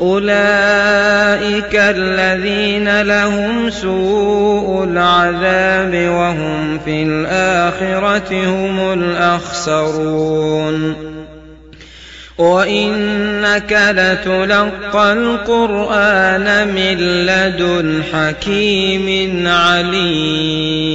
أولئك الذين لهم سوء العذاب وهم في الآخرة هم الأخسرون. وإنك لتلقى القرآن من لدن حكيم عليم.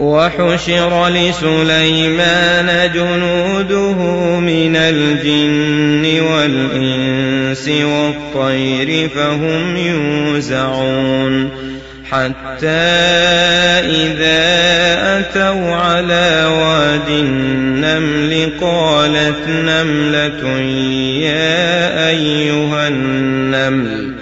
وحشر لسليمان جنوده من الجن والإنس والطير فهم يوزعون حتى إذا أتوا على واد النمل قالت نملة يا أيها النمل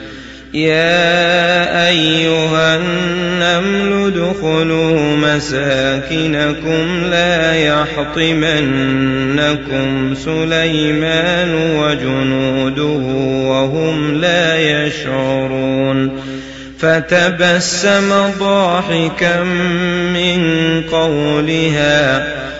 يا أيها النمل ادخلوا مساكنكم لا يحطمنكم سليمان وجنوده وهم لا يشعرون فتبسم ضاحكا من قولها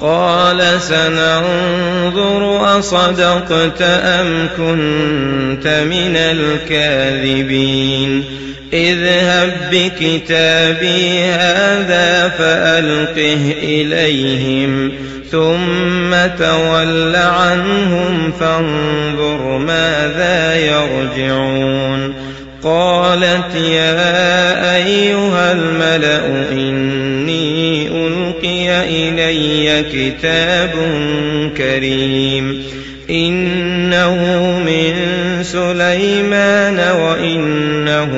قال سننظر أصدقت أم كنت من الكاذبين؟ اذهب بكتابي هذا فألقه إليهم ثم تول عنهم فانظر ماذا يرجعون. قالت يا أيها الملأ إني ألقي إلي كتاب كريم. إنه من سليمان وإنه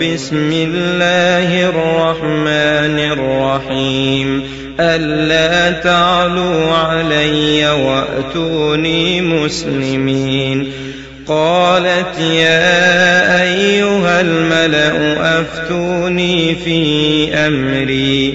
بسم الله الرحمن الرحيم. ألا تعلوا علي وأتوني مسلمين. قالت يا أيها الملأ أفتوني في أمري.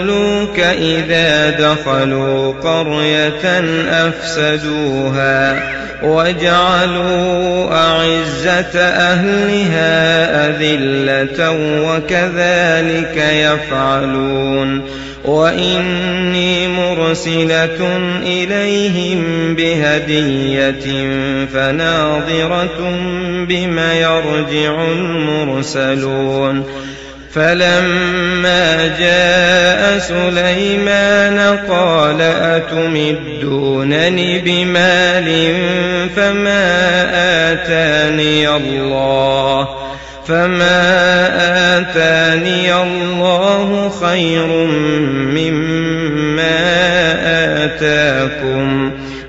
إذا دخلوا قرية أفسدوها وجعلوا أعزة أهلها أذلة وكذلك يفعلون وإني مرسلة إليهم بهدية فناظرة بما يرجع المرسلون فلما جاء سليمان قال أتمدونني بمال فما آتاني الله فما آتاني الله خير مما آتاكم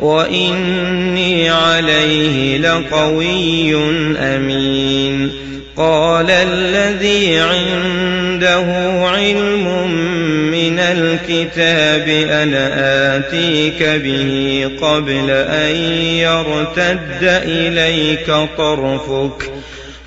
وإني عليه لقوي أمين قال الذي عنده علم من الكتاب أنا آتيك به قبل أن يرتد إليك طرفك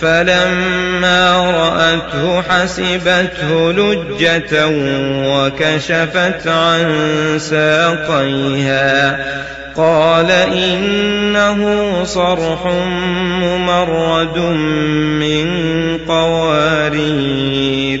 فلما رأته حسبته لجة وكشفت عن ساقيها. قال إنه صرح ممرد من قوارير.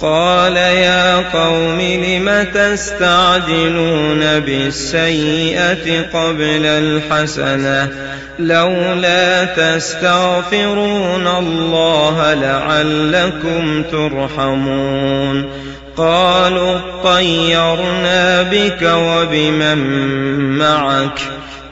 قال يا قوم لم تستعجلون بالسيئة قبل الحسنة لولا تستغفرون الله لعلكم ترحمون قالوا اطيرنا بك وبمن معك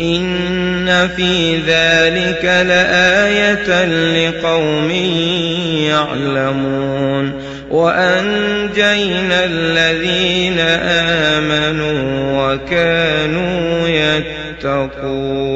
إن في ذلك لآية لقوم يعلمون وأنجينا الذين آمنوا وكانوا يتقون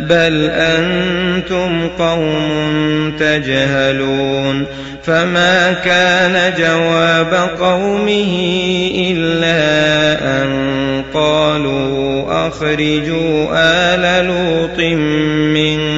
بل أنتم قوم تجهلون فما كان جواب قومه إلا أن قالوا أخرجوا آل لوط من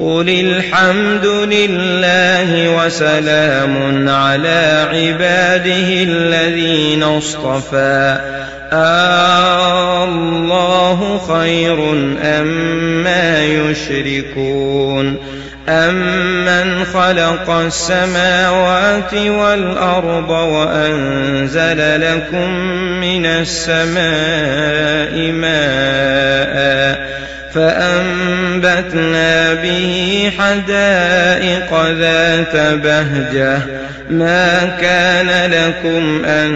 قل الحمد لله وسلام على عباده الذين اصطفى. الله خير أما يشركون. أمن خلق السماوات والأرض وأنزل لكم من السماء ماءً فأنبتنا حدائق ذات بهجة. ما كان لكم أن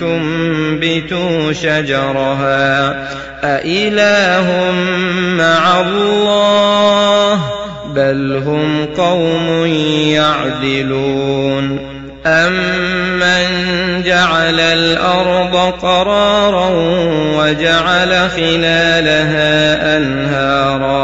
تنبتوا شجرها. أإله مع الله بل هم قوم يعدلون. أمن جعل الأرض قرارا وجعل خلالها أنهارا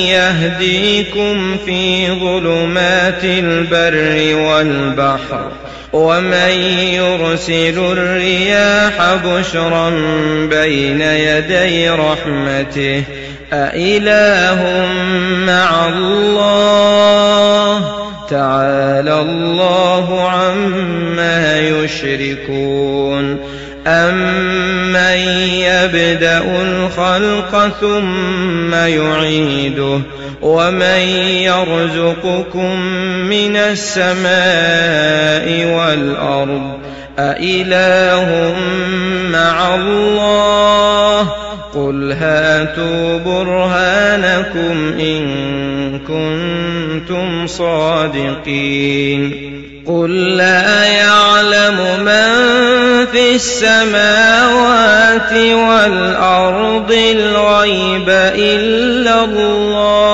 يهديكم في ظلمات البر والبحر ومن يرسل الرياح بشرا بين يدي رحمته أإله مع الله تعالى الله عما يشركون أمن يبدأ الخلق ثم يعيده ومن يرزقكم من السماء والأرض أإله مع الله قل هاتوا برهانكم إن كنتم صادقين قل لا يعلم من في السماوات والأرض الغيب إلا الله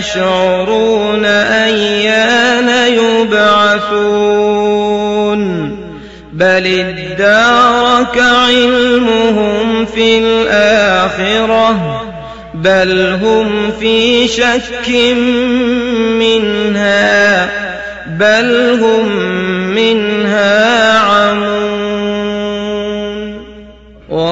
يشعرون أيان يبعثون بل ادارك علمهم في الآخرة بل هم في شك منها بل هم منها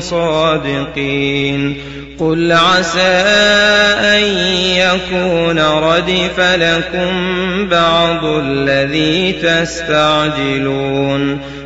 صادقين. قل عسى أن يكون ردف لكم بعض الذي تستعجلون.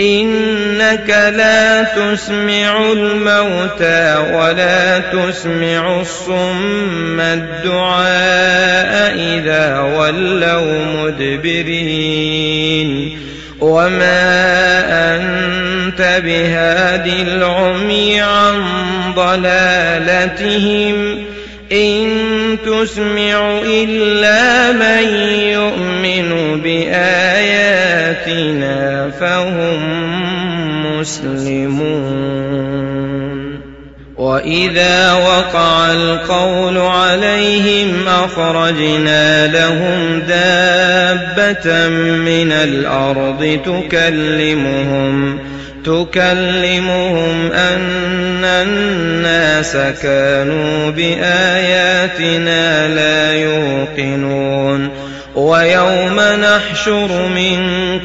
إنك لا تسمع الموتى ولا تسمع الصم الدعاء إذا ولوا مدبرين. وما أنت بهاد العمي عن ضلالتهم. إن تسمع إلا من يؤمن بآياتنا فهم مسلمون. وإذا وقع القول عليهم أخرجنا لهم دابة من الأرض تكلمهم تكلمهم أن الناس كانوا بآياتنا لا يوقنون. ويوم نحشر من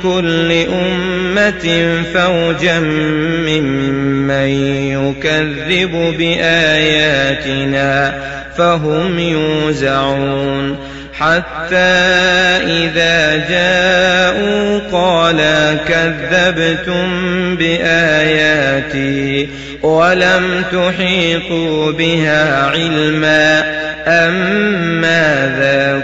كل أمة فوجا ممن يكذب بآياتنا فهم يوزعون. حتى إذا جاءوا قال كذبتم بآياتي ولم تحيطوا بها علما أم ماذا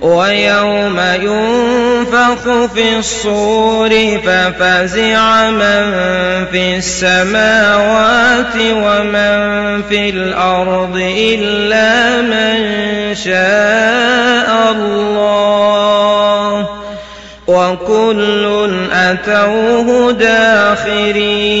ويوم ينفخ في الصور ففزع من في السماوات ومن في الأرض إلا من شاء الله وكل أتوه داخرين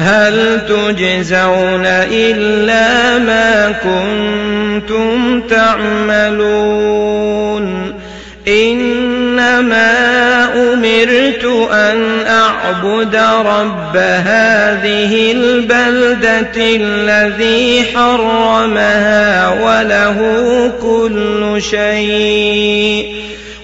هل تجزون إلا ما كنتم تعملون؟ إنما أمرت أن أعبد رب هذه البلدة الذي حرمها وله كل شيء.